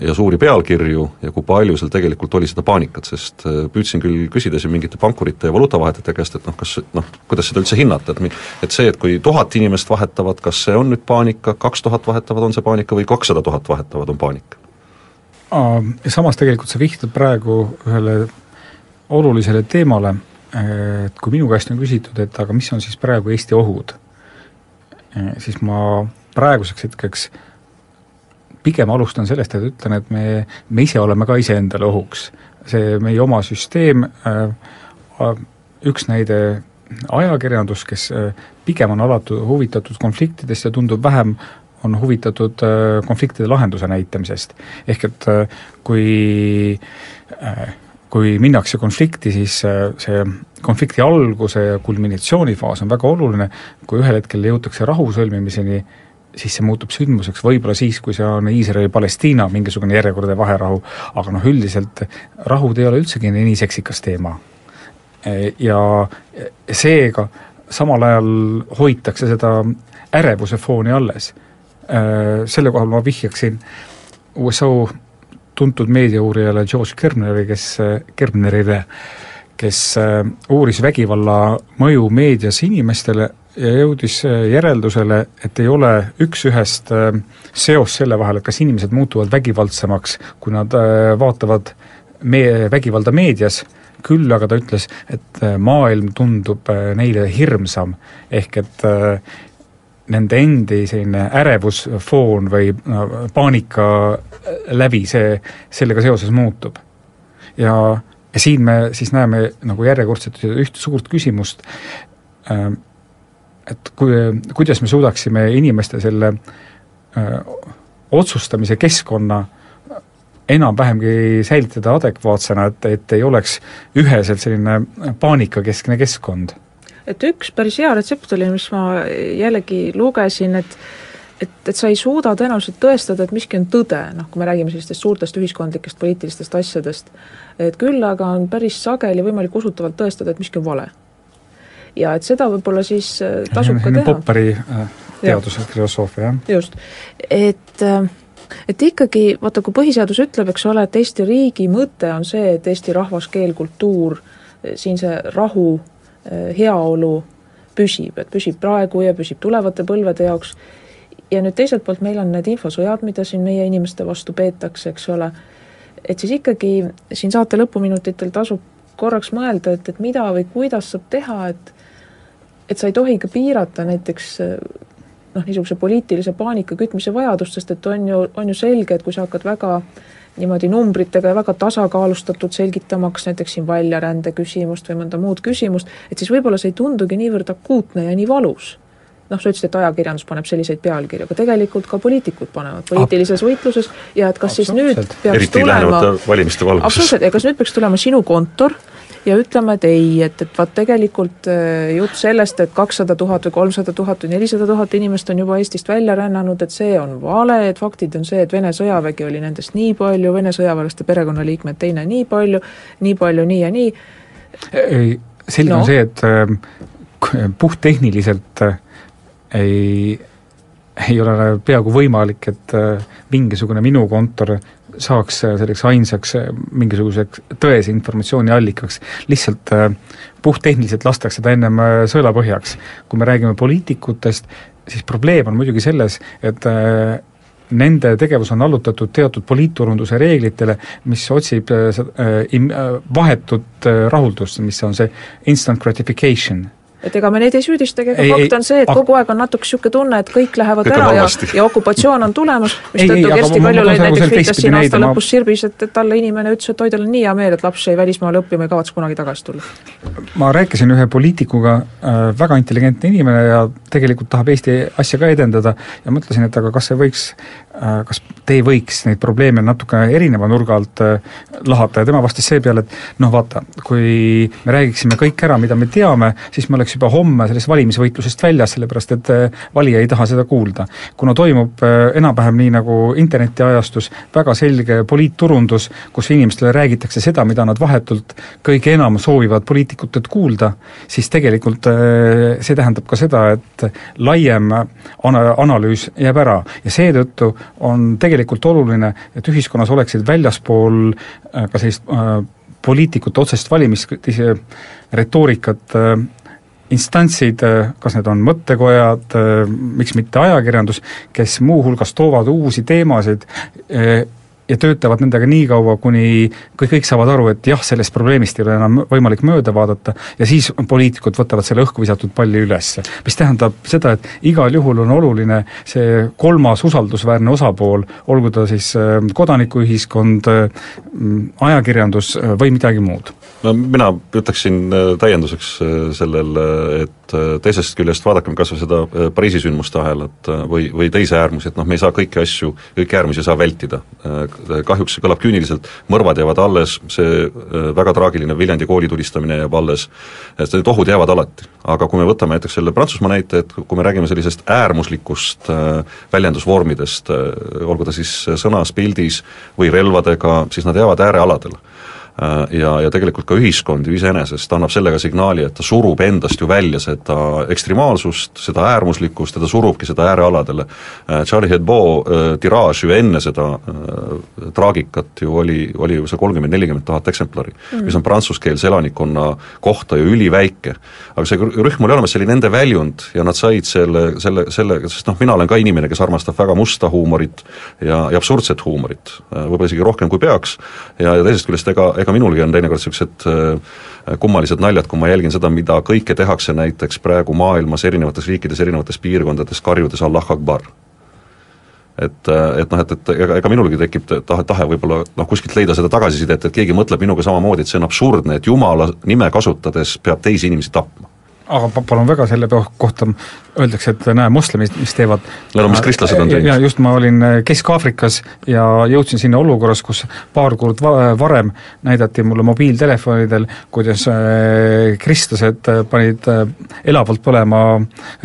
ja suuri pealkirju ja kui palju seal tegelikult oli seda paanikat, sest äh, püüdsin küll küsida siin mingite pankurite ja valuutavahetajate käest, et noh, kas noh, kuidas seda üldse hinnata, et mi-, et see, et kui tuhat inimest vahetavad, kas see on nüüd paanika, kaks tuhat vahetavad, on see paanika või kakssada tuhat vahetavad, on paanika? Ja samas tegelikult sa vihtad praegu ühele olulisele teemale, et kui minu käest on küsitud, et aga mis on siis praegu Eesti ohud, siis ma praeguseks hetkeks pigem alustan sellest, et ütlen, et me, me ise oleme ka iseendale ohuks. see meie oma süsteem, üks näide ajakirjandus, kes pigem on alati huvitatud konfliktidest ja tundub vähem on huvitatud konfliktide lahenduse näitamisest. ehk et kui kui minnakse konflikti, siis äh, see konflikti alguse ja kulminatsioonifaas on väga oluline, kui ühel hetkel jõutakse rahu sõlmimiseni, siis see muutub sündmuseks võib-olla siis, kui see on Iisraeli-Palestiina mingisugune järjekordne vaherahu, aga noh, üldiselt rahud ei ole üldsegi nii seksikas teema. Ja seega samal ajal hoitakse seda ärevuse fooni alles. Selle kohal ma vihjaksin USA tuntud meediauurijale George Kerbneri, kes, Kerbnerile, kes äh, uuris vägivalla mõju meedias inimestele ja jõudis äh, järeldusele, et ei ole üks-ühest äh, seost selle vahel, et kas inimesed muutuvad vägivaldsemaks, kui nad vaatavad me-, vägivalda meedias, küll aga ta ütles, et maailm tundub neile hirmsam, ehk et nende endi selline ärevusfoon või paanika läbi see, sellega seoses muutub. ja, ja siin me siis näeme nagu järjekordselt ühte suurt küsimust, et kui, kuidas me suudaksime inimeste selle öö, äh, otsustamise keskkonna enam-vähemgi säilitada adekvaatsena, et, et ei oleks üheselt selline paanikakeskne keskkond et üks päris hea retsept oli, mis ma jällegi lugesin, et et, et sa ei suuda tõenäoliselt tõestada, et miski on tõde, noh kui me räägime sellistest suurtest ühiskondlikest poliitilistest asjadest, et küll aga on päris sageli võimalik usutavalt tõestada, et miski on vale. Ja et seda võib-olla siis äh, tasub ka teha. Popperi äh, teaduse filosoofia, jah. just, et äh, et ikkagi, vaata kui põhiseadus ütleb, eks ole, et Eesti riigi mõte on see, et eesti rahvas, keel, kultuur, siin see rahu heaolu püsib, et püsib praegu ja püsib tulevate põlvede jaoks, ja nüüd teiselt poolt meil on need infosõjad, mida siin meie inimeste vastu peetakse, eks ole, et siis ikkagi siin saate lõpuminutitel tasub korraks mõelda, et, et mida või kuidas saab teha, et et sa ei tohi ka piirata näiteks noh, niisuguse poliitilise paanika kütmise vajadust, sest et on ju, on ju selge, et kui sa hakkad väga äh, niimoodi numbritega ja väga tasakaalustatud selgitamaks näiteks siin väljarände küsimust või mõnda muud küsimust, et siis võib-olla see ei tundugi niivõrd akuutne ja nii valus noh, sa ütlesid, et ajakirjandus paneb selliseid pealkirju, aga tegelikult ka poliitikud panevad poliitilises võitluses ja et kas siis nüüd peaks Eriti tulema valimiste valguses. absoluutselt, ja kas nüüd peaks tulema sinu kontor ja ütleme, et ei, et, et vaat tegelikult äh, jutt sellest, et kakssada tuhat või kolmsada tuhat või nelisada tuhat inimest on juba Eestist välja rännanud, et see on vale, et faktid on see, et Vene sõjavägi oli nendest nii palju, Vene sõjaväelaste perekonnaliikmed teine nii palju, nii palju, nii ja nii. ei, selge no. on see, et äh, puhttehniliselt äh, ei ei ole peaaegu võimalik, et mingisugune minu kontor saaks äh, selleks ainsaks äh, mingisuguseks tõese informatsiooni allikaks, lihtsalt puhttehniliselt lastakse ta ennem sõelapõhjaks. kui me räägime poliitikutest, siis probleem on muidugi selles, et nende tegevus on allutatud teatud poliitturunduse reeglitele, mis otsib vahetut rahuldust, mis on see instant gratification et ega me neid ei süüdistagi, aga fakt on see, et kogu aeg on natuke niisugune tunne, et kõik lähevad kõik ära ja, ja okupatsioon on tulemas, mistõttu Kersti Kaljulaid näiteks viitas siin aasta lõpus ma... Sirbis, et, et talle inimene ütles, et oi, tal on nii hea meel, et laps jäi välismaale õppima, ei kavatse kunagi tagasi tulla. ma rääkisin ühe poliitikuga äh,, väga intelligentne inimene ja tegelikult tahab Eesti asja ka edendada ja mõtlesin, et aga kas see võiks, äh, kas te ei võiks neid probleeme natuke erineva nurga alt äh, lahata ja tema vastas seepeale, et noh vaata, kui me räägiksime kõik ära, mida me teame, siis me oleks juba homme sellest valimisvõitlusest väljas, sellepärast et valija ei taha seda kuulda. kuna toimub enam-vähem nii, nagu internetiajastus, väga selge poliitturundus, kus inimestele räägitakse seda, mida nad vahetult kõige enam soovivad poliitikutelt kuulda, siis tegelikult äh, see tähendab ka seda, et laiem ana-, analüüs jääb ära ja seetõttu on tegelikult oluline, et ühiskonnas oleksid väljaspool äh, ka sellist äh, poliitikute otsest valimist, retoorikat äh, instantsid, kas need on mõttekojad, miks mitte ajakirjandus, kes muuhulgas toovad uusi teemasid ja töötavad nendega nii kaua, kuni kõik, kõik saavad aru, et jah, sellest probleemist ei ole enam võimalik mööda vaadata ja siis poliitikud võtavad selle õhku visatud palli üles. mis tähendab seda, et igal juhul on oluline see kolmas usaldusväärne osapool, olgu ta siis äh, kodanikuühiskond, äh, ajakirjandus äh, või midagi muud no mina ütleksin täienduseks sellele, et teisest küljest vaadakem kas või seda Pariisi sündmuste ahelat või, või teisi äärmusi, et noh, me ei saa kõiki asju, kõiki äärmusi ei saa vältida kahjuks see kõlab küüniliselt, mõrvad jäävad alles, see äh, väga traagiline Viljandi kooli tulistamine jääb alles, et need ohud jäävad alati. aga kui me võtame näiteks selle Prantsusmaa näite, et kui me räägime sellisest äärmuslikust äh, väljendusvormidest, äh, olgu ta siis sõnas, pildis või relvadega, siis nad jäävad äärealadele Äh, ja, ja tegelikult ka ühiskond ju iseenesest annab sellega signaali, et ta surub endast ju välja seda ekstremaalsust, seda äärmuslikkust ja ta surubki seda äärealadele. Äh, Charlie Hebdo äh, tiraaž ju enne seda traagikat ju oli, oli ju see kolmkümmend, nelikümmend tuhat eksemplari mm., mis on prantsuskeelse elanikkonna kohta ju üliväike. aga see rühm oli olemas, see oli nende väljund ja nad said selle, selle, selle, sest noh, mina olen ka inimene, kes armastab väga musta huumorit ja, ja absurdset huumorit, võib-olla isegi rohkem kui peaks, ja, ja teisest küljest ega, ega ega minulgi on teinekord niisugused äh, kummalised naljad, kui ma jälgin seda, mida kõike tehakse näiteks praegu maailmas erinevates riikides, erinevates piirkondades, karjudes Allah Akbar. Et, äh, et noh, et, et ega, ega minulgi tekib tahe, tahe võib-olla noh, kuskilt leida seda tagasisidet, et keegi mõtleb minuga samamoodi, et see on absurdne, et Jumala nime kasutades peab teisi inimesi tapma aga palun väga, selle kohta öeldakse, et näe, moslemid, mis teevad no mis kristlased on teinud. just, ma olin äh, Kesk-Aafrikas ja jõudsin sinna olukorras, kus paar kuud va-, varem näidati mulle mobiiltelefonidel, kuidas äh, kristlased äh, panid elavalt põlema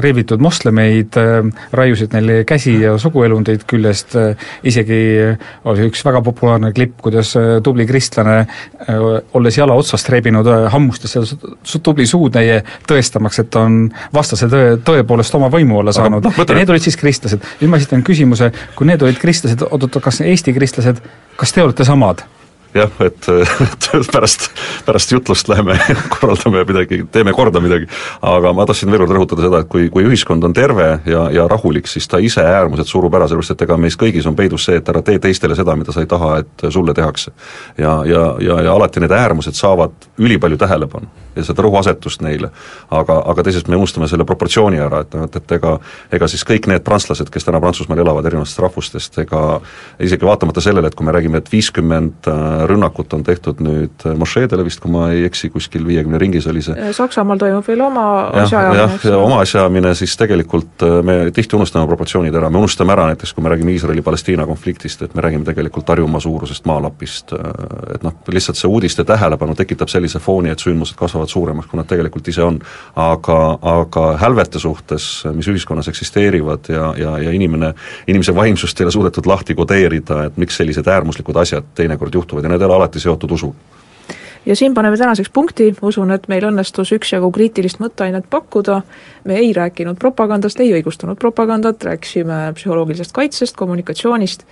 reevitud moslemeid, raiusid neile käsi ja suguelundeid küljest, isegi oli üks väga populaarne klipp, kuidas tubli kristlane, olles jala otsast reebinud hammustesse tubli suutäie, tõestamaks, et on vastase tõe, tõepoolest oma võimu alla saanud no, ja need olid siis kristlased. nüüd ma esitan küsimuse, kui need olid kristlased, oot-oot, kas Eesti kristlased, kas te olete samad? Jah, et, et pärast, pärast jutlust läheme korraldame midagi, teeme korda midagi. aga ma tahtsin veel kord rõhutada seda, et kui, kui ühiskond on terve ja, ja rahulik, siis ta ise äärmused surub ära, sellepärast et ega meis kõigis on peidus see, et ära tee teistele seda, mida sa ei taha, et sulle tehakse. ja, ja, ja, ja alati need äärmused saavad ülipalju tähelepanu ja seda rõhuasetust neile. aga, aga teisest me unustame selle proportsiooni ära, et noh, et, et ega ega siis kõik need prantslased, kes täna Prantsusmaal elavad erinevatest rahvustest, ega isegi vaatamata sellele, et kui me räägime, et viiskümmend äh, rünnakut on tehtud nüüd mošeedele vist, kui ma ei eksi, kuskil viiekümne ringis oli see. Saksamaal toimub veel oma asjaajamine, eks? oma asjaajamine, siis tegelikult äh, me tihti unustame proportsioonid ära, me unustame ära näiteks, kui me räägime Iisraeli-Palestiina konfliktist, et me räägime tegelikult Harjumaa suurusest maalapist, äh, et noh, lihtsalt see uudiste tähelepanu tekitab sellise fooni, et sündmused kasvavad suuremaks, kui nad tegelikult ise on. aga, aga hälvete suhtes, mis ühiskonnas eksisteerivad ja, ja, ja inimene, inimese vaimsust ei ole suudetud lahti kodeerida, et miks sellised äärmuslikud asjad teinekord juhtuvad ja need ei ole alati seotud usuga. Ja siin paneme tänaseks punkti, usun, et meil õnnestus üksjagu kriitilist mõtteainet pakkuda, me ei rääkinud propagandast, ei õigustanud propagandat, rääkisime psühholoogilisest kaitsest, kommunikatsioonist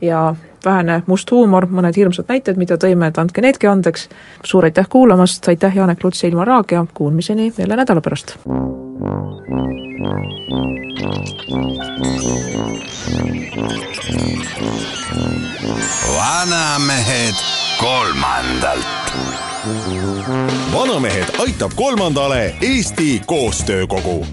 ja vähene must huumor, mõned hirmsad näited, mida tõime, et andke needki andeks, suur aitäh kuulamast, aitäh Janek Luts ja Ilmar Raag ja kuulmiseni jälle nädala pärast! vanamehed kolmandalt. vanamehed aitab kolmandale Eesti Koostöökogu